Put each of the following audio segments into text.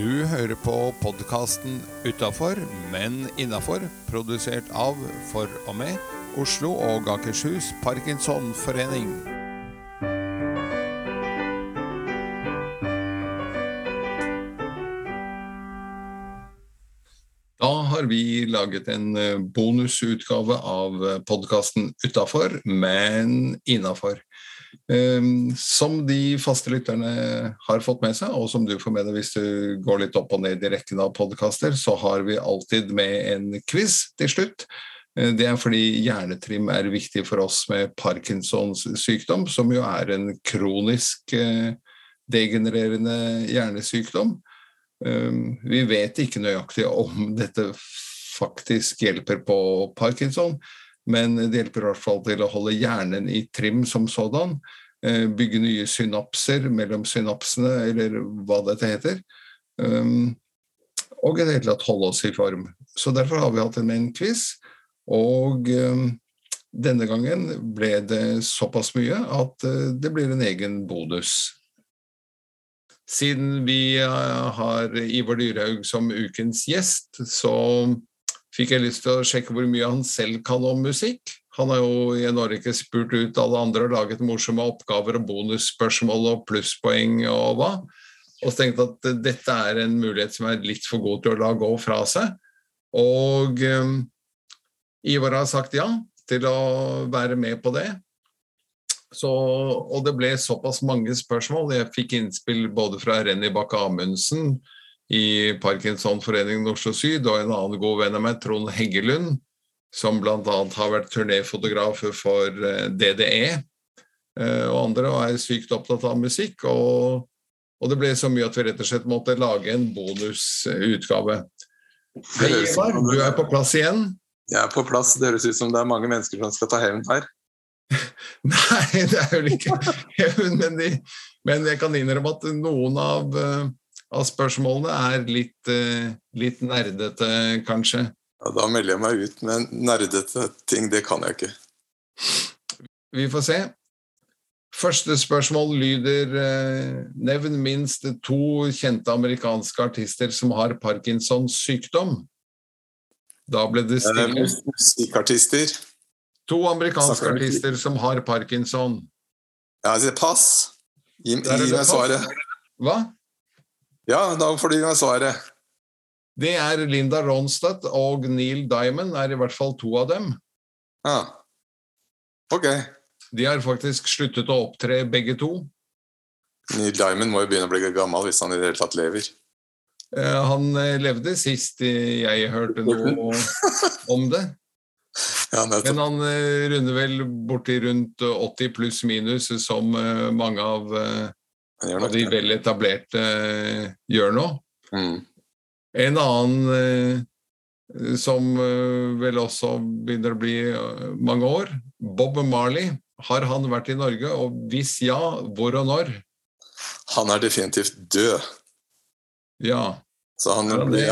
Du hører på podkasten Utafor, men innafor, produsert av, for og med, Oslo og Akershus Parkinsonforening. Da har vi laget en eh, bonusutgave av podkasten Utafor, men innafor. Um, som de faste lytterne har fått med seg, og som du får med deg hvis du går litt opp og ned i rekken av podkaster, så har vi alltid med en quiz til slutt. Uh, det er fordi hjernetrim er viktig for oss med Parkinsons sykdom, som jo er en kronisk uh, degenererende hjernesykdom. Um, vi vet ikke nøyaktig om dette faktisk hjelper på parkinson, men det hjelper i hvert fall til å holde hjernen i trim som sådan. Eh, bygge nye synapser mellom synapsene, eller hva dette heter. Um, og i det hele tatt holde oss i form. Så derfor har vi hatt en, quiz. Og um, denne gangen ble det såpass mye at uh, det blir en egen bonus. Siden vi uh, har Ivar Dyrhaug som ukens gjest, så fikk jeg lyst til å sjekke hvor mye han selv kan om musikk. Han har jo i en årrekke spurt ut alle andre og laget morsomme oppgaver og bonusspørsmål og plusspoeng og hva. Og så tenkte jeg at dette er en mulighet som er litt for god til å la gå fra seg. Og um, Ivar har sagt ja til å være med på det. Så, og det ble såpass mange spørsmål. Jeg fikk innspill både fra Renny Bakke Amundsen, i Parkinsonforeningen Oslo Syd, og en annen god venn av meg, Trond Heggelund, som bl.a. har vært turnéfotograf for eh, DDE eh, og andre, og er sykt opptatt av musikk. Og, og det ble så mye at vi rett og slett måtte lage en bonusutgave. Hei, Ivar, du er på plass igjen? Jeg er på plass. Det høres ut som det er mange mennesker som skal ta hevn her. Nei, det er vel ikke hevn, men, men, jeg kan innrømme at noen av uh, av spørsmålene er litt, uh, litt nerdete, kanskje. Ja, da melder jeg meg ut, men nerdete ting, det kan jeg ikke. Vi får se. Første spørsmål lyder uh, Nevn minst to kjente amerikanske artister som har Parkinsons sykdom. Da ble det stille. Musikkartister. To amerikanske artister som har parkinson. Ja, pass. Gi, gi meg svaret. Hva? Ja, da får du gi meg svaret. Det er Linda Ronstadt og Neil Diamond er i hvert fall to av dem. Ja. Ok. De har faktisk sluttet å opptre, begge to. Neil Diamond må jo begynne å bli gammel hvis han i det hele tatt lever. Uh, han levde sist jeg hørte noe om det. Ja, Men han runder vel borti rundt 80 pluss minus, som mange av og de vel etablerte uh, gjør nå. Mm. En annen uh, som uh, vel også begynner å bli mange år, Bob Marley. Har han vært i Norge, og hvis ja, hvor og når? Han er definitivt død. Ja. Så han, han, blir,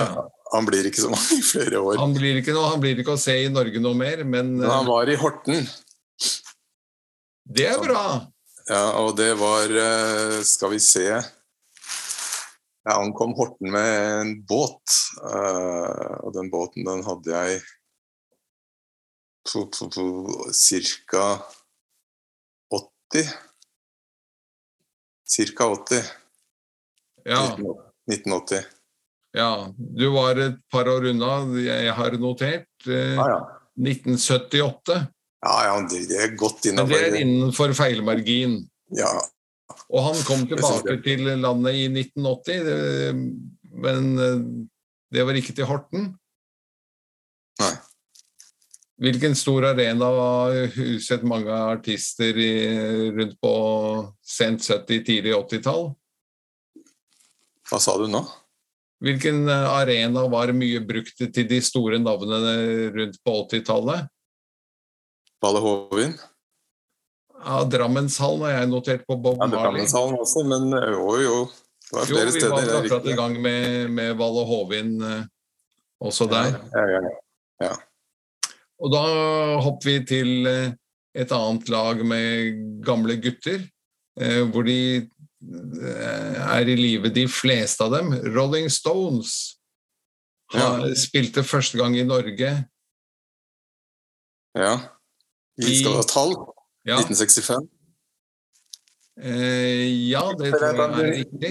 han blir ikke så mange flere år. Han blir ikke, noe, han blir ikke å se i Norge noe mer, men Men han var i Horten. Det er bra. Ja, og det var eh, Skal vi se Jeg ankom Horten med en båt. Eh, og den båten, den hadde jeg ca. 80. Ca. 80. Ja. 1980. Ja. Du var et par år unna. Jeg har notert. Eh, ah, ja. 1978. Ja, ja, det er godt innenfor Men det er innenfor feilmargin. Ja. Og han kom tilbake til landet i 1980, men eh, det var ikke til Horten. Nei. Hvilken stor arena var huset mange artister i, rundt på sent 70-, tidlig 80-tall? Hva sa du nå? Hvilken eh, arena var mye brukt til de store navnene rundt på 80-tallet? Valle Hovin? Ja, Drammenshallen har jeg notert på Bob ja, Drammenshallen også, men jo, jo. Det var flere jo, vi steder. Vi var akkurat i gang med, med Valle Hovin uh, også der. Ja, ja, ja, Og da hopper vi til uh, et annet lag med gamle gutter, hvor de er i live, de fleste av dem. Rolling Stones har, spilte første gang i Norge. Ja. Vi skal ha tall. Ja, 1965. eh, ja det tror jeg er riktig.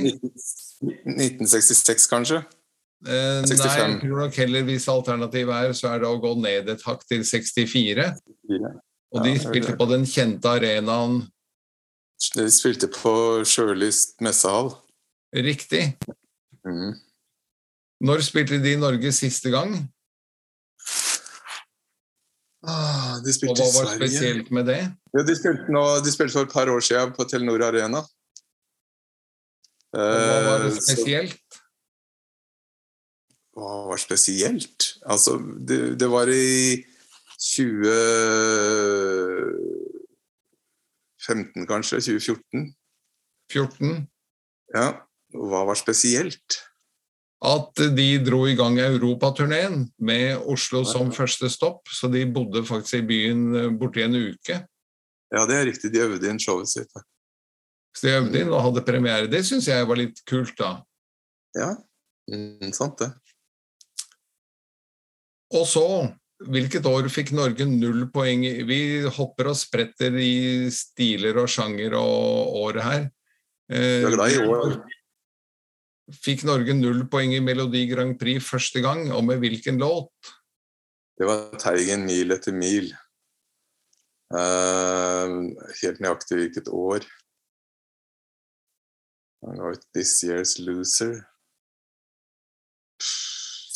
1966, kanskje? Eh, nei, jeg tror nok heller hvis alternativet er, så er det å gå ned et hakk til 64. Og de spilte på den kjente arenaen De spilte på Sjølyst messehall. riktig. Mm. Når spilte de i Norge siste gang? Ah, de Og spilte hva var spesielt med det? Ja, de, spilte nå, de spilte for et par år siden på Telenor Arena. Og hva var det spesielt? så-? Hva var spesielt? Altså, det, det var i 2015, kanskje? 2014? 14. Ja. Hva var spesielt? At de dro i gang europaturneen med Oslo som første stopp, så de bodde faktisk i byen borti en uke. Ja, det er riktig. De øvde inn showet sitt. Så de øvde inn og hadde premiere. Det syns jeg var litt kult, da. Ja, mm, sant det. Og så, hvilket år fikk Norge null poeng? Vi hopper og spretter i stiler og sjanger og året her. Eh, Du er glad i år. Fikk Norge null poeng i Melodi Grand Prix første gang, og med hvilken låt? Det var Teigen mil etter mil. Uh, helt nøyaktig hvilket år. This Year's Loser.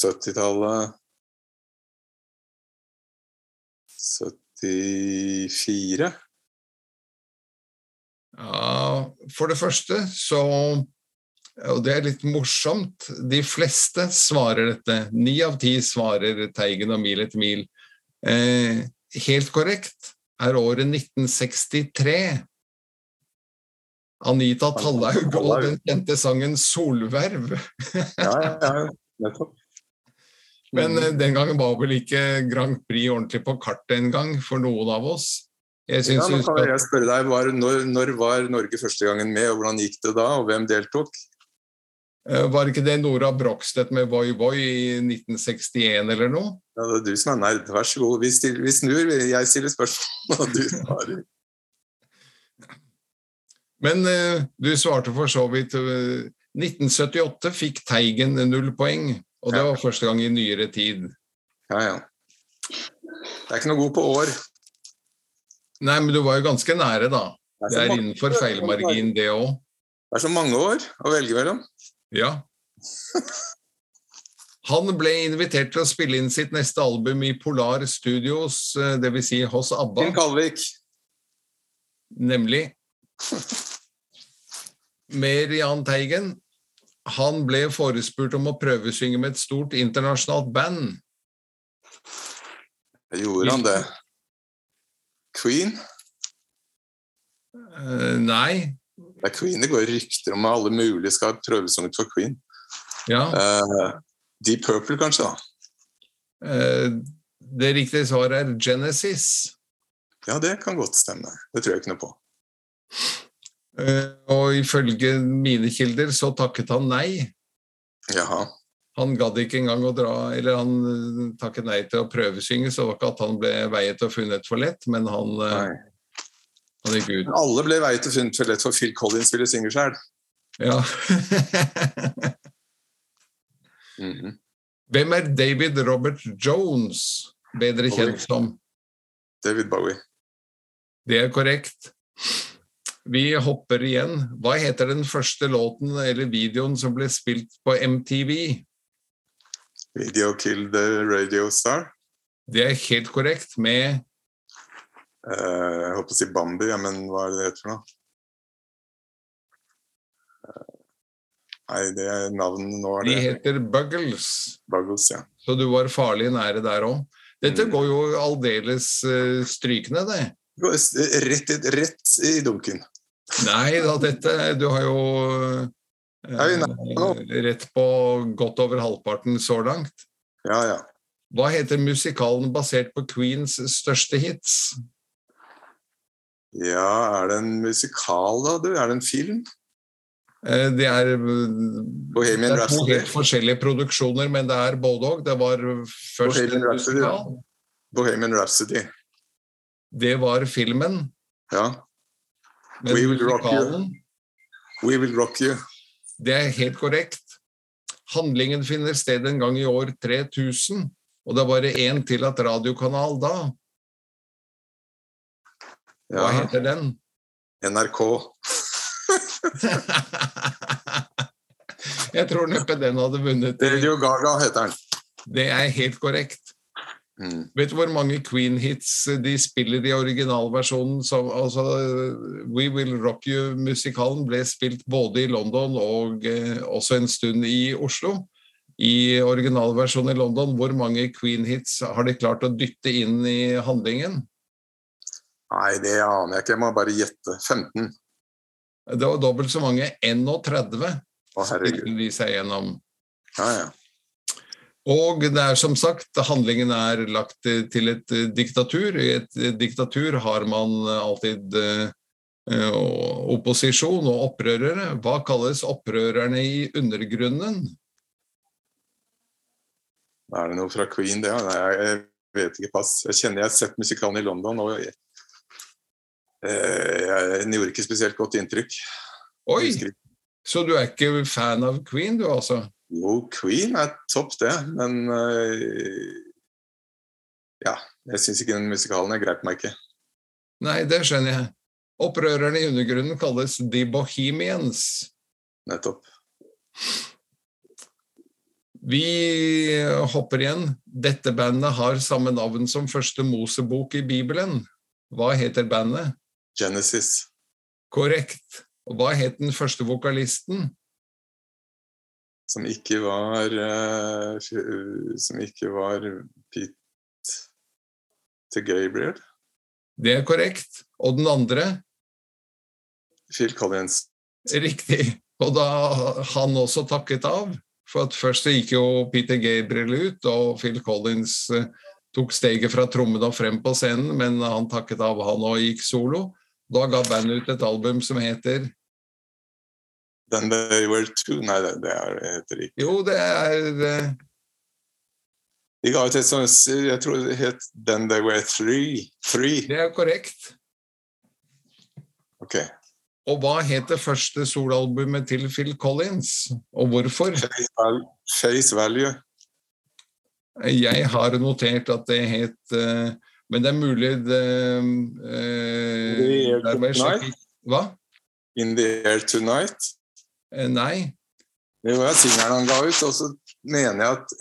70-tallet. 74. Ja, for det første så Og det er litt morsomt. De fleste svarer dette. Ni av ti svarer Teigen og Mil etter mil. Eh, helt korrekt er året 1963. Anita Tallaug og den kjente sangen 'Solverv'. Ja, ja, ja. Nettopp. Men eh, den gangen var vel ikke Grand Prix ordentlig på kartet engang for noen av oss. Jeg ja, nå kan jeg spørre deg, var, når, når var Norge første gangen med, og hvordan gikk det da, og hvem deltok? Eh, Var ikke det Nora Brogstedt med Voi Voi i 1961 eller noe? Ja, det er du som er nerd. Vær så god. Vi, stiller, vi snur, jeg stiller spørsmål, og du svarer. Men eh, du svarte for så vidt eh, 1978 fikk Teigen null poeng, og det var første gang i nyere tid. Ja, ja. Det er ikke noe god på år. Nei, men du var jo ganske nære, da. Det så er innenfor feilmargin, det òg. Det er så mange år å velge mellom. Ja. Han ble invitert til å spille inn sitt neste album i Polar Studios, eh, dvs. Si hos ABBA. Kim Kalvik. nemlig med Jahn Teigen. Han ble forespurt om å prøvesynge med et stort internasjonalt band. Gjorde han det? Queen? Uh, nei. Det er Queen det går rykter om at alle mulige skal ha prøvesunget for Queen. Ja. Uh, Deep Purple, kanskje? da Uh, det riktige svaret er Genesis. Ja, det kan godt stemme. Det tror jeg ikke noe på. Uh, og ifølge mine kilder så takket han nei. Jaha. Han gadd ikke engang å dra Eller han takket nei til å prøvesynge, så det var ikke at han ble veiet og funnet for lett, men han, Nei. Ut. Men alle ble veiet og funnet for lett for Phil Collins ville synge sjøl. Ja. Mhm. Hvem er David Robert Jones, bedre kjent som? David Bowie. Det er korrekt. Vi hopper igjen. Hva heter den første låten eller videoen som ble spilt på MTV? Video Kill the Radio Star. Det er helt korrekt, med jeg holdt på å si Bambi, ja, men hva er det det heter for noe? Eh, Nei, det er navnet nå. er De heter Buggles. Buggles, ja. Så du var farlig nære der òg. Dette Mm. går jo aldeles eh, strykende, det. Rett, i- rett i dunken. Nei da, dette Du har jo eh, rett på godt over halvparten så langt. Ja, ja. Hva heter musikalen basert på Queens største hits? Ja, er det en musikal, da, du? Er det en film? Eh, Det er, Bohemian det er to helt forskjellige produksjoner, men det er både òg. Det var først Bohemian Rhapsody, musikal. Bohemian Rhapsody. Det var filmen. Ja. Men We Will Rock You. We Will Rock You. det er helt korrekt. Handlingen finner sted en gang i år 3000, og det er bare én tillatt radiokanal da. Hva Ja. heter den? NRK. Jeg tror neppe den hadde vunnet. Radio Gaga heter den. Det er helt korrekt. Mm. Vet du hvor mange Queen-hits de spiller i originalversjonen? Som, altså, We Will Rock You-musikalen ble spilt både i London og eh, også en stund i Oslo. I originalversjonen i London, hvor mange Queen-hits har de klart å dytte inn i handlingen? Nei, det aner jeg ikke. Jeg må bare gjette. 15. Det var dobbelt så mange. 31 Å, herregud. de seg gjennom. Ja, ja. Og det er som sagt, handlingen er lagt til et eh, diktatur. I et eh, diktatur har man alltid eh, eh, opposisjon og opprørere. Hva kalles opprørerne i undergrunnen? Er det noe fra Queen, det? Nei, jeg vet ikke, pass. Jeg kjenner jeg har sett musikalen i London, og eh, jeg, den gjorde ikke spesielt godt inntrykk. Oi, så du er ikke fan av Queen, du altså? Jo, Queen er topp, det, men eh, Ja, jeg syns ikke den musikalen jeg grep meg ikke. Nei, det skjønner jeg. Opprørerne i undergrunnen kalles The Bohemians. Nettopp. Vi hopper igjen. Dette bandet har samme navn som første Mosebok i Bibelen. Hva heter bandet? Genesis. Korrekt. Og hva het den første vokalisten? Som ikke var eh, Som ikke var Pete til Gabriel. Det er korrekt. Og den andre? Phil Collins. Riktig. Og da han også takket av. For at først gikk jo Peter Gabriel ut, og Phil Collins eh, tok steget fra trommene og frem på scenen, men han takket av, han og gikk solo. Da ga bandet ut et album som heter Then they were two Nei, det, det er, heter det ikke. Jo, det er eh, De ga ut et sånt Jeg tror det het Then they were three. Three. Det er korrekt. Ok. Og hva het det første soloalbumet til Phil Collins, og hvorfor? Face value. Jeg har notert at det het eh, Men det er mulig det eh, The Air Tonight? Hva? In the air tonight. Eh, Nei. Det var singelen han ga ut, og så mener jeg at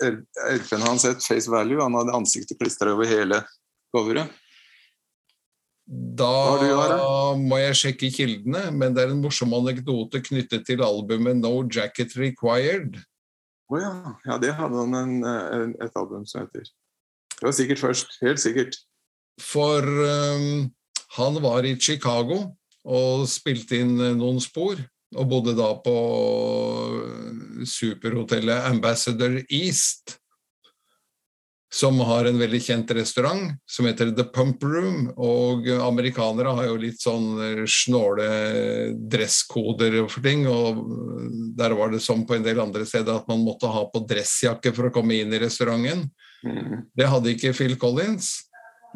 LP-en hans het Face Value. Han hadde ansiktet klistra over hele coveret. Da må jeg sjekke kildene, men det er en morsom anekdote knyttet til albumet No Jacket Required. Å ja. ja, det hadde han en, en, et album som heter. Det var sikkert først. Helt sikkert. For um, han var i Chicago og spilte inn eh, noen spor, og bodde da på eh, superhotellet Ambassador East, som har en veldig kjent restaurant som heter The Pump Room. Og amerikanere har jo litt sånn eh, snåle dresskoder for ting, og der var det som på en del andre steder at man måtte ha på dressjakke for å komme inn i restauranten. Mm. Det hadde ikke Phil Collins.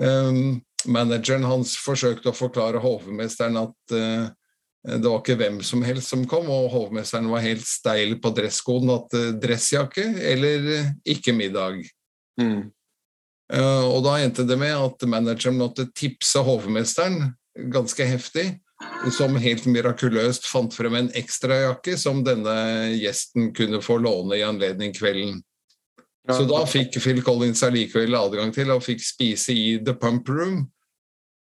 Um, manageren hans forsøkte å forklare hovmesteren at uh, det var ikke hvem som helst som kom, og hovmesteren var helt steil på dresskoden at uh, dressjakke eller uh, ikke middag. Mm. Og da endte det med at manageren måtte tipse hovmesteren ganske heftig, som helt mirakuløst fant frem en ekstrajakke som denne gjesten kunne få låne i anledning kvelden. Så da fikk Phil Collins allikevel adgang til og fikk spise i The Pump Room.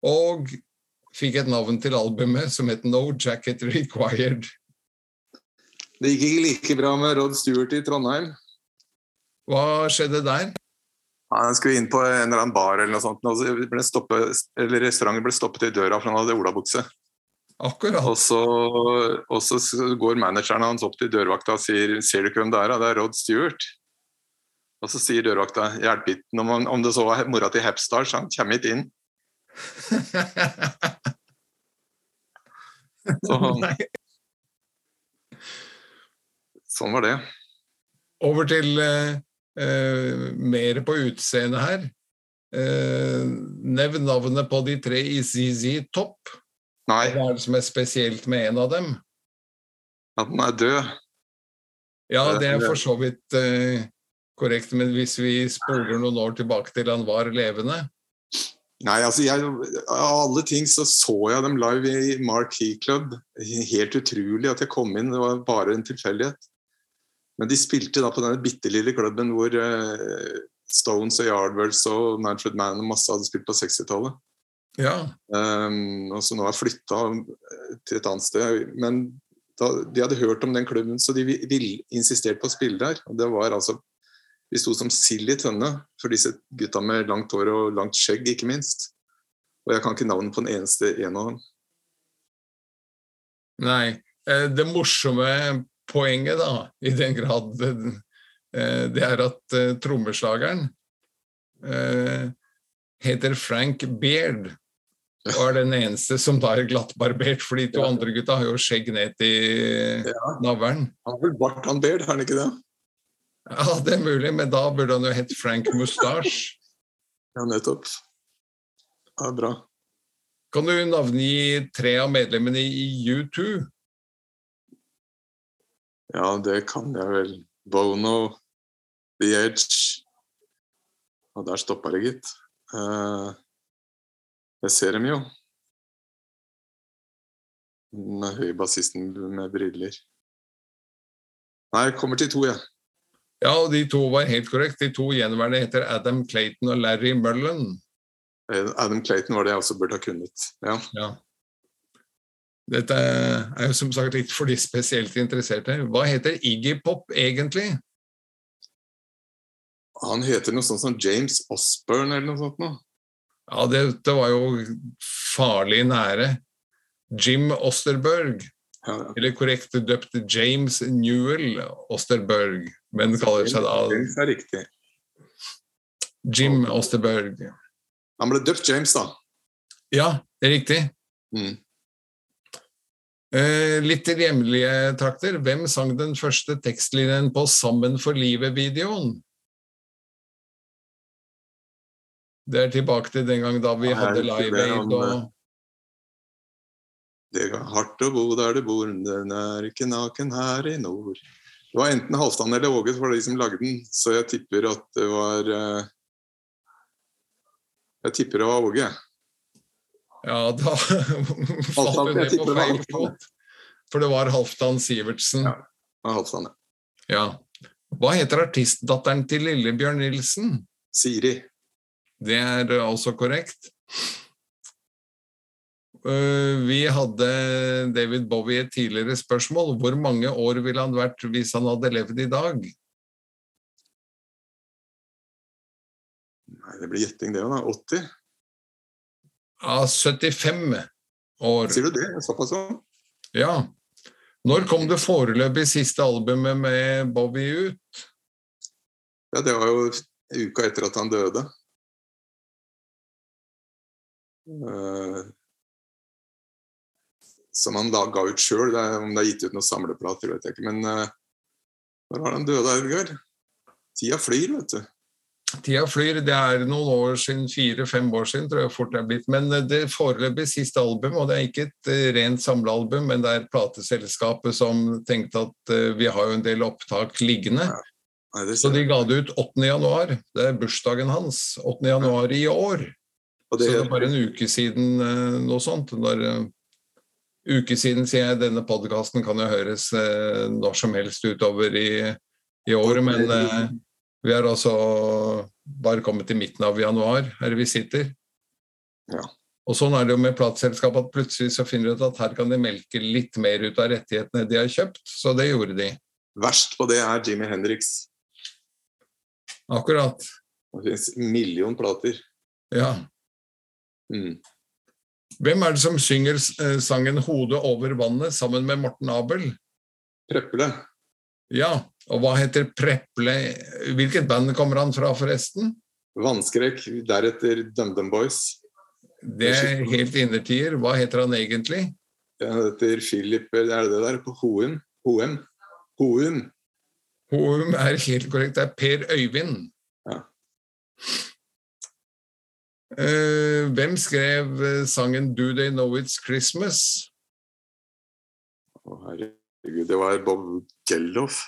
Og fikk et navn til albumet som het No Jacket Required. Det gikk ikke like bra med Rod Stewart i Trondheim. Hva skjedde der? Han skulle inn på en eller annen bar eller noe sånt, og så ble stoppet, eller restauranten ble stoppet i døra for han hadde olabukse. Akkurat. Og så, og så går manageren hans opp til dørvakta og sier 'Ser du ikke hvem det er?' Det er Rod Stewart. Og så sier dørvakta 'Hjelp ikke om, om det så var mora til Hepstar, så han kommer ikke inn'. Så sånn var det. Over til uh, mer på utseendet her. Uh, nevn navnet på de tre i ZZ Topp. Nei, Hva er det som er spesielt med en av dem? at den er død. Ja, det er for så vidt eh, korrekt, men hvis vi spoler noen år tilbake til han var levende Nei, altså jeg, Av alle ting så så jeg dem live i Marquee Club. Helt utrolig at jeg kom inn, det var bare en tilfeldighet. Men de spilte da på denne bitte lille klubben hvor uh, Stones og Yardwells og Manfred Mann og masse hadde spilt på 60-tallet. Ja, Um, og så nå har flytta til et annet sted. Men da, de hadde hørt om den klubben, så de ville insistert på å spille der. Og det var altså Vi sto som sild i tønne for disse gutta med langt hår og langt skjegg, ikke minst. Og jeg kan ikke navnet på den eneste en av dem. nei. Eh, det morsomme poenget, da, i den grad eh, det er at eh, trommeslageren heter Frank Beard. Og er den eneste som da er glattbarbert, for de to Ja. andre gutta har jo skjegg ned til Ja. navlen. Han har vel bart, han Baird, har han ikke det? Ja, det er mulig, men da burde han jo hett Frank Mustache. Ja, nettopp. Ja, bra. Kan du navngi tre av medlemmene i U2? Ja, det kan jeg vel. Bono, The Edge Og der stoppa det, gitt. Eh, jeg ser dem jo. Den høye bassisten med briller. Nei, jeg kommer til to, jeg. Ja, og de to var helt korrekt. De to gjenværende heter Adam Clayton og Larry Mullen. Eh, Adam Clayton var det jeg også burde ha kunnet. Ja. Ja. Dette er jo som sagt litt for de spesielt interesserte. Hva heter Iggy Pop egentlig? Han heter noe sånt som James Osborne eller noe sånt noe. Ja, det, det var jo farlig nære. Jim Osterberg, Ja, eller korrekt døpt James Newell Osterberg, men kaller seg da James er riktig. Jim Osterberg. Han ble døpt James, da. Ja, det er riktig. Mm. Eh, litt til hjemlige trakter. Hvem sang den første tekstlinjen på Sammen for livet-videoen? Det er tilbake til den gang da vi hadde Live Aid han, og Det er hardt å bo der du bor, den er ikke naken her i nord. Det var enten Halvdan eller Åge for de som lagde den, så jeg tipper at det var eh, Jeg tipper det var Åge. Ja, da falt du ned på feil fot. For det var Halvdan Sivertsen. Ja. Det var Halvdan, ja. Ja. Hva heter artistdatteren til Lillebjørn Nilsen? Siri. Det er eh, også korrekt. Eh, Vi hadde David Bowie et tidligere spørsmål. Hvor mange år ville han vært hvis han hadde levd i dag? Nei, det blir gjetting, det òg, da. 80? Ja, 75 år. Sier du det? Såpass òg? Ja. Når kom det foreløpig siste albumet med Bowie ut? Ja, det var jo uka etter at han døde. Eh, som han da ga ut sjøl. Om det er gitt ut noen samleplater, vet jeg ikke. Men eh, når var han døde, Edgar? Tida flyr, vet du. Tida flyr, det er noen år siden, fire-fem år siden, tror jeg fort det er blitt. Men eh, det foreløpig siste album, og det er ikke et eh, rent samlealbum, men det er plateselskapet som tenkte at eh, vi har jo en del opptak liggende. Nei, Så de ga det ut 8. januar. Det er bursdagen hans. 8. januar i år. Og Så det, det er bare en uke siden eh, noe sånt. Eh, uke siden, sier jeg, denne podkasten kan jo høres eh, når som helst utover i, i året, men eh, vi er altså bare kommet til midten av januar, her vi sitter. Ja. Og sånn er det jo med plateselskap at plutselig så finner du ut at her kan de melke litt mer ut av rettighetene de har kjøpt, så det gjorde de. verst på det er Jimmy Henriks. Akkurat. Det finnes en million plater. Ja. Mm. Hvem er det som synger eh, sangen 'Hodet over vannet' sammen med Morten Abel? Preple. Ja, og hva heter Preple? Hvilket band kommer han fra, forresten? Vannskrekk. Deretter DumDum Boys. Det er helt innertier. Hva heter han egentlig? Han heter Philip Er det det der? På Hoen? Hoem? Houm. Houm er helt korrekt. Det er Per Øyvind. Ja. Eh, hvem skrev eh, sangen 'Do They Know It's Christmas'? Å, herregud, det var Bob Geldof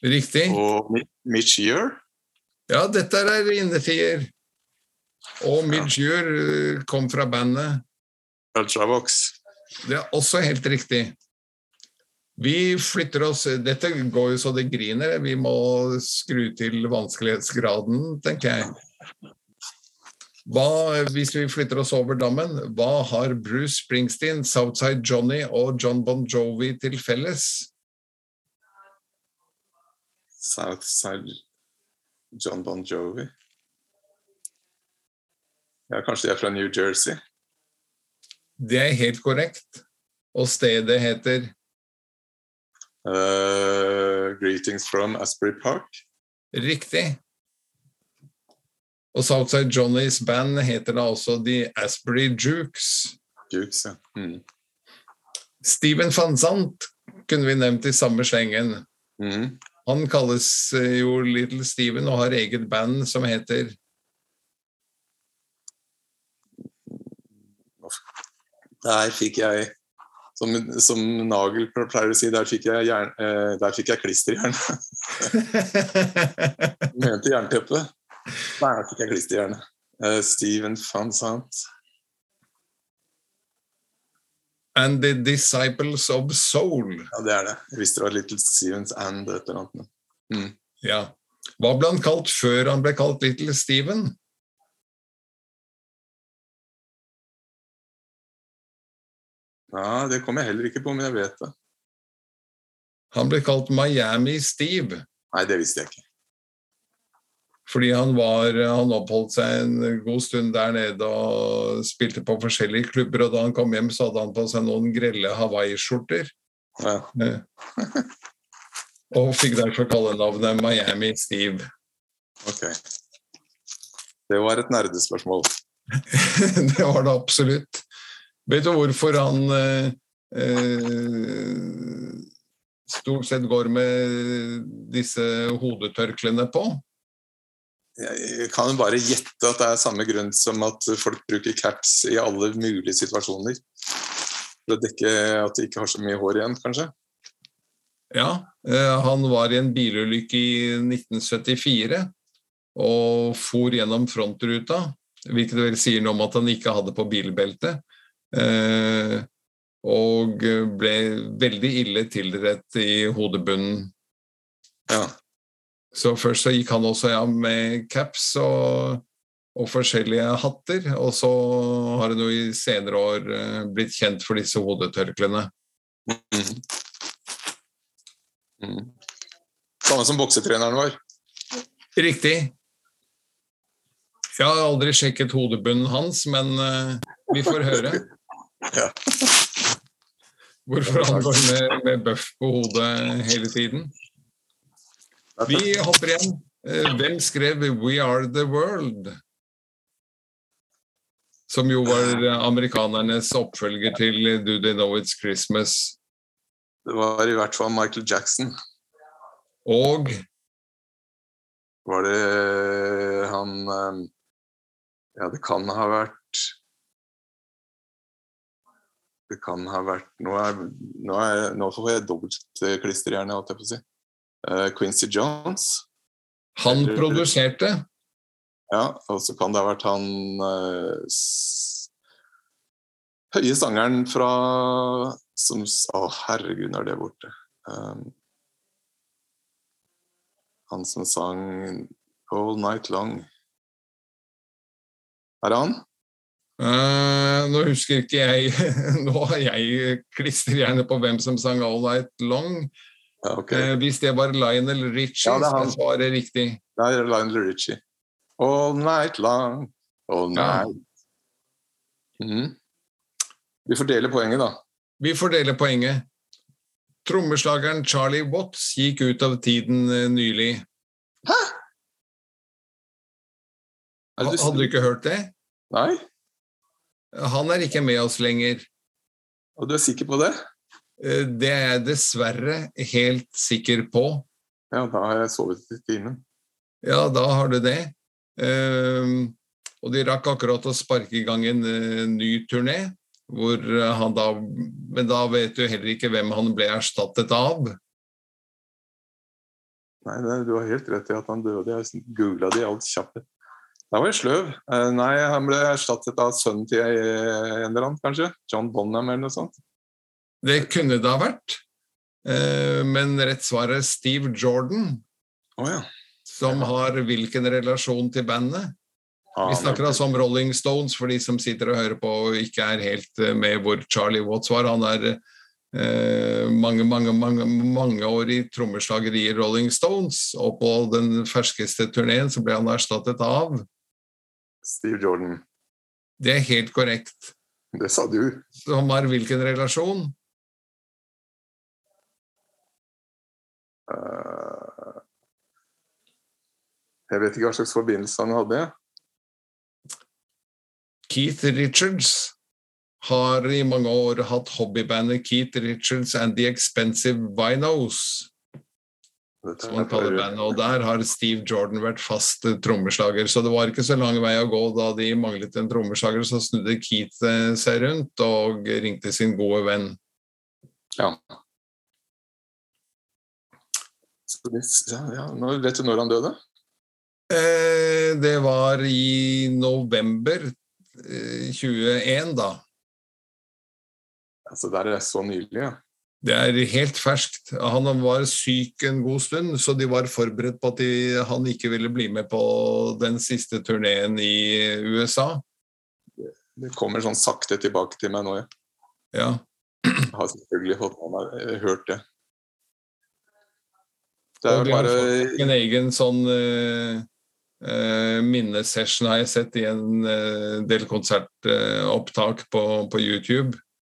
Riktig. og Mitch Year. Ja, dette er innefier. Og Mitch Year kom fra bandet. Ultravox. Det er også helt riktig. Vi flytter oss Dette går jo så det griner. Vi må skru til vanskelighetsgraden, tenker jeg. Hva, hvis vi flytter oss over dammen, hva har Bruce Springsteen, Southside Johnny og John Bon Jovi til felles? Southside John Bon Jovi. Ja, kanskje de er fra New Jersey. Det er helt korrekt. Og stedet heter uh, greetings from Asbury Park. Riktig. Og Southside Johnnys band heter da også The Asbury Jukes. Jukes, ja. Mm. Steven van Sant kunne vi nevnt i samme slengen. Mm. Han kalles eh, jo Little Steven og har eget band som heter Der fikk jeg, som, som Nagel pleier å si, der fikk jeg, jern, eh, der fikk jeg klisterjern. Han mente jernteppe. Nei, jeg fikk jeg klisterjern. Uh, Steven van Sant. And The Disciples of Soul. Ja, det er det. Jeg visste det var Little Stevens and et eller annet. Mm. Ja. Hva ble han kalt før han ble kalt Little Steven? Ja, det kom jeg heller ikke på, men jeg vet det. Han ble kalt Miami Steve. Nei, det visste jeg ikke. Fordi han, var, han oppholdt seg en god stund der nede og spilte på forskjellige klubber. Og da han kom hjem, så hadde han på seg noen grelle hawaiiskjorter. Ja. Eh, Og fikk derfor kallenavnet Miami Steve. Ok. Det var et nerdespørsmål. det var det absolutt. Vet du hvorfor han eh, eh, stort sett går med disse hodetørklærne på? Jeg kan jo bare gjette at det er samme grunn som at folk bruker caps i alle mulige situasjoner. For å dekke at de ikke har så mye hår igjen, kanskje. Ja, eh, han var i en bilulykke i 1974 og for gjennom frontruta, hvilket vel sier noe om at han ikke hadde på bilbelte. Eh, og ble veldig ille tilrett i hodebunnen. Ja. Så først så gikk han også ja, med caps og, og forskjellige hatter, og så har han jo i senere år eh, blitt kjent for disse hodetørklærne. Mm. Mhm. Samme som boksetreneren vår. Riktig. Jeg har aldri sjekket hodebunnen hans, men uh, vi får høre. Ja. Hvorfor han går med, med bøff på hodet hele tiden. Vi hopper igjen. Eh, Hvem skrev 'We Are The World'? Som jo var amerikanernes oppfølger til 'Do They Know It's Christmas'. Det var i hvert fall Michael Jackson. Og Var det han eh, Ja, det kan ha vært Det kan ha vært Nå, er, nå, er, nå får jeg dobbeltklisterhjerne, holdt jeg på å si. Eh, Quincy Jones. han produserte. Ja, og så kan det ha vært han eh, høye sangeren fra som Å, herregud, nå er det borte. Um, han som sang All Night Long. Er det han? Uh, nå husker ikke jeg Nå har jeg klisterhjerne på hvem som sang 'All Night Long'. Ja, ok. Eh, hvis det var Lionel Richie, Ja, det er han. er svaret riktig. Det er Lionel Richie. All Night Long, All Ja. Night. Mhm. Vi fordeler poenget, da. Vi fordeler poenget. Trommeslageren Charlie Watts gikk ut av tiden eh, nylig. Hæ? Du... Hadde du ikke hørt det? Nei? Han er ikke med oss lenger. Og du er sikker på det? Eh, Det er jeg dessverre helt sikker på. Ja, da har jeg sovet i timen. Ja, da har du det. Ehm, og de rakk akkurat å sparke i gang en eh, ny turné. Hvor han da Men da vet du heller ikke hvem han ble erstattet av. Nei, du har helt rett i at han døde. Jeg googla det i all kjapphet. Da var jeg sløv. Eh, nei, han ble erstattet av sønnen til en eller annen, kanskje. John Bonham eller noe sånt. Det kunne det ha vært. Eh, men rett svar er Steve Jordan. Oh, ja. Som har hvilken relasjon til bandet? Vi snakker altså om Rolling Stones for de som sitter og hører på og ikke er helt eh, med hvor Charlie Watts var. Han er eh, mange, mange, mange, mange år i trommeslager i Rolling Stones, og på den ferskeste turneen så ble han erstattet av Steve Jordan. Det er helt korrekt. Det sa du. Som har hvilken relasjon? Jeg vet ikke hva slags forbindelse han hadde. Keith Richards har i mange år hatt hobbybandet Keith Richards and The Expensive Vinos. Som han kaller bandet, og Der har Steve Jordan vært fast trommeslager. Så det var ikke så lang vei å gå da de manglet en trommeslager. Så snudde Keith eh, seg rundt og ringte sin gode venn. Ja. Ja, ja. Vet du når han døde? Eh, det var i november 21, da. Altså, der er det så nylig, ja. Det er helt ferskt. Han var syk en god stund, så de var forberedt på at de, han ikke ville bli med på den siste turneen i USA. Det kommer sånn sakte tilbake til meg nå, ja. ja. Jeg har selvfølgelig fått med meg hørt det. Det er bare En egen sånn uh, Uh, minnesession har jeg sett i en uh, del konsertopptak uh, på, på, YouTube,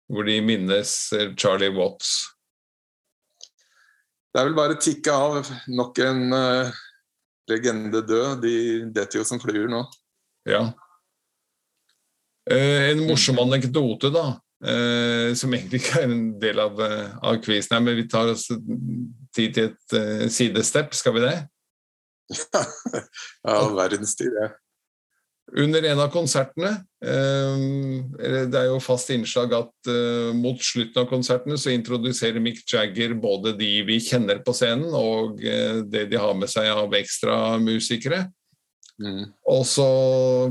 hvor de minnes Charlie Watts. Det er vel bare tikke av nok en legende død. De detter jo som fluer nå. Ja. en morsom anekdote, da, som egentlig ikke er en del av, av quizen her, men vi tar oss tid til et sidestep, skal vi det? ja, verdenstid, det. Under en av konsertene uh, Det er jo fast innslag at eh, mot slutten av konsertene så introduserer Mick Jagger både de vi kjenner på scenen, og eh, det de har med seg av ekstra musikere. Mm. Og så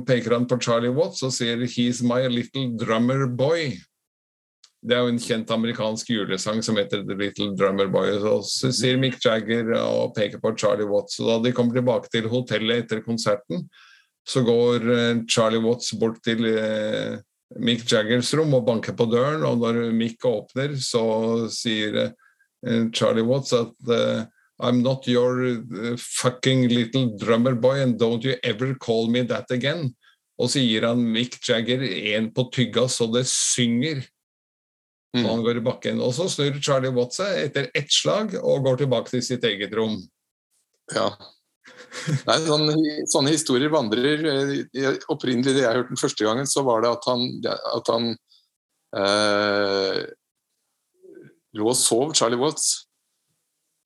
peker han på Charlie Watts og sier 'He's my little drummer boy'. Det er jo en kjent amerikansk julesang som heter The Little Drummer Boy. Og så sier Mick Jagger og peker på Charlie Watts. Og da de kommer tilbake til hotellet etter konserten, så går eh, Charlie Watts bort til eh, Mick Jaggers rom og banker på døren. Og når Mick åpner, så sier eh, Charlie Watts at I'm not your fucking little drummer boy, and don't you ever call me that again. Og så gir han Mick Jagger en på tygga så det synger. Mm. han går i bakken. Og så snur Charlie Watt seg etter ett slag og går tilbake til sitt eget rom. Ja. Nei, sånne, sånne, historier vandrer. Eh, opprinnelig det jeg hørte den første gangen, så var det at han, at han eh, lå og sov, Charlie Watts,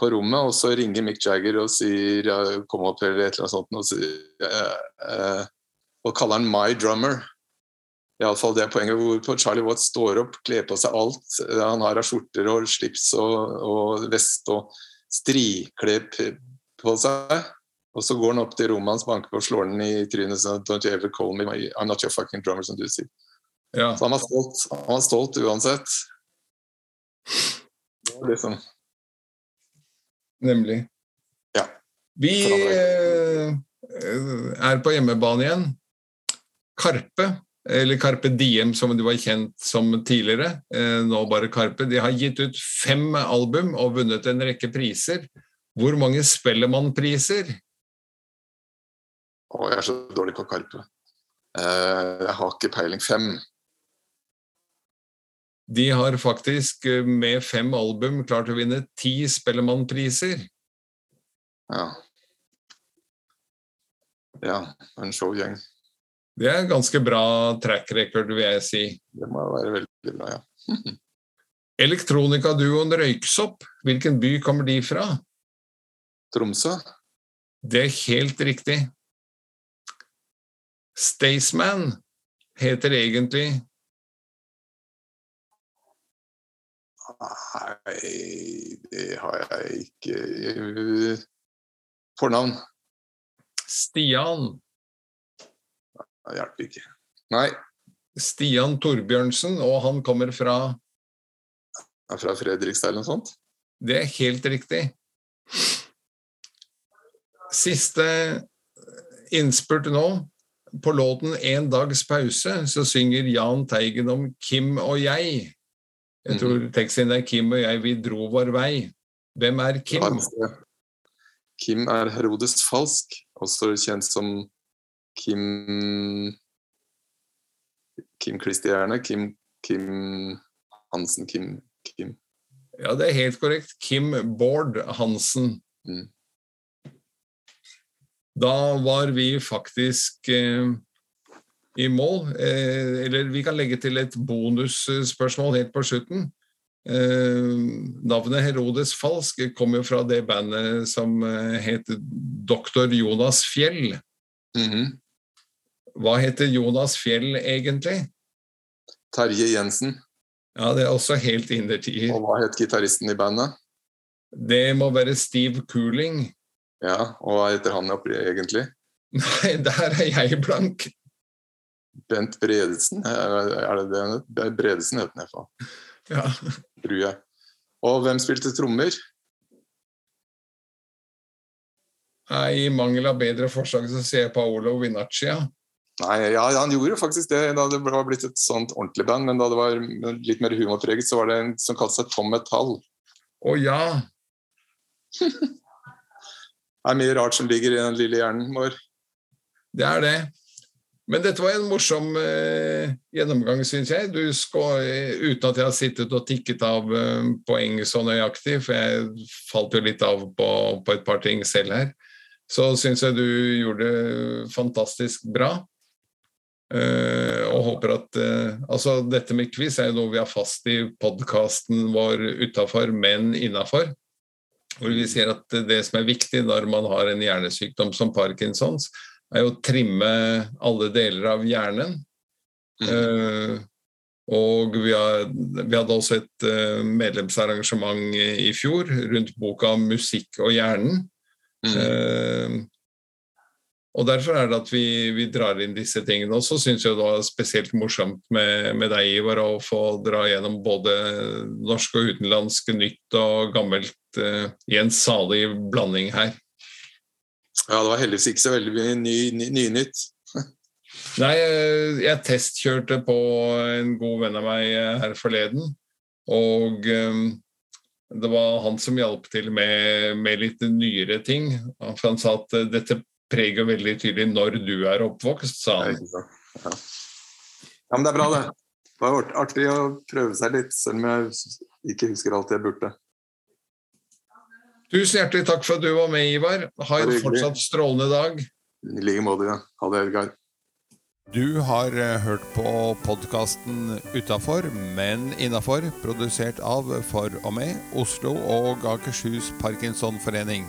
på rommet, og så ringer Mick Jagger og sier ja, 'kom opp', eller et eller annet sånt, og, sier, eh, eh, og kaller han 'my drummer'. Iallfall det poenget hvor Charlie Watts står opp, kler på seg alt han har av skjorter og slips og, og vest og striklær på seg. Og så går han opp til rommet hans, banker på og slår den i trynet sånn Don't you ever call me I'm not your fucking drummer, som du sier. Ja. Så han var stolt. Han var stolt uansett. Liksom. Nemlig. Ja. Vi eh, er på hjemmebane igjen. Karpe eller Carpe Diem som de var kjent som tidligere, eh, nå bare Carpe, de har gitt ut fem album og vunnet en rekke priser. Hvor mange Spellemannpriser? Å, jeg er så dårlig på Karpe. Eh, jeg har ikke peiling. Fem. De har faktisk eh, med fem album klart å vinne ti Spellemannpriser. Ja. Ja, en showgjeng. Det er en ganske bra track record, vil jeg si. Det må være veldig bra, ja. Elektronikaduoen Røyksopp, hvilken by kommer de fra? Tromsø? Det er helt riktig. Staysman heter egentlig Nei, det har jeg ikke Fornavn? Stian. Det hjelper ikke. Nei. Stian Torbjørnsen, og han kommer fra fra Fredrikstad eller noe sånt? Det er helt riktig. Siste innspurt nå. På låten 'En dags pause' så synger Jahn Teigen om Kim og jeg. Jeg tror teksten er 'Kim og jeg, vi dro vår vei'. Hvem er Kim? Kim er Herodes Falsk, også kjent som Kim Kim Kristierne. Kim, Kim Hansen. Kim, Kim Ja, det er helt korrekt. Kim Bård Hansen. Mm. Da var vi faktisk eh, i mål. Eh, eller vi kan legge til et bonusspørsmål helt på slutten. Eh, navnet Herodes Falsk kom jo fra det bandet som eh, het Doktor Jonas Fjell. Mm -hmm. Hva heter Jonas Fjell egentlig? Terje Jensen. Ja, det er også helt innertier. Og hva het gitaristen i bandet? Det må være Steve Cooling. Ja, og hva heter han egentlig? Nei, der er jeg blank. Bent Bredesen? Er det det? Bredesen heter han iallfall. Ja. Tror jeg. Og hvem spilte trommer? Nei, I mangel av bedre forslag så ser jeg Paolo Vinaccia. Nei, ja, han gjorde faktisk det da det var blitt et sånt ordentlig band, men da det var litt mer humorpreget, så var det en som kalte seg Tom Metall. Å ja! det er mye rart som ligger i den lille hjernen vår. Det er det. Men dette var en morsom eh, gjennomgang, syns jeg. Du skal, uten at jeg har sittet og tikket av eh, poeng så nøyaktig, for jeg falt jo litt av på, på et par ting selv her, så syns jeg du gjorde det fantastisk bra. Eh, og håper at uh, Altså, dette med quiz er jo noe vi har fast i podkasten vår utafor, men innafor. Hvor vi sier at det som er viktig når man har en hjernesykdom som Parkinsons, er jo å trimme alle deler av hjernen. Uh, og vi, har, vi, hadde også et uh, medlemsarrangement i fjor rundt boka 'Musikk og hjernen'. Mm. Uh, og Derfor er det at vi, vi drar inn disse tingene. Og så syns jeg det var spesielt morsomt med, med, deg, Ivar, å få dra gjennom både norsk og utenlandsk nytt og gammelt i en salig blanding her. Ja, det var heldigvis ikke så veldig mye. Ny, ny nytt. Nei, jeg testkjørte på en god venn av meg her forleden, og um, det var han som hjalp til med, med, litt nyere ting. For han sa at dette preger veldig tydelig når du er oppvokst, sa han. Ja, ja men det er bra, det. Det var artig å prøve seg litt, selv om jeg ikke husker alt jeg burde. Tusen hjertelig takk for at du var med, Ivar. Ha en fortsatt strålende dag. I like måte. Ja. Ha det, Edgar. Du har eh, hørt på podkasten Utafor, men innafor, produsert av For og med Oslo og Akershus Parkinsonforening.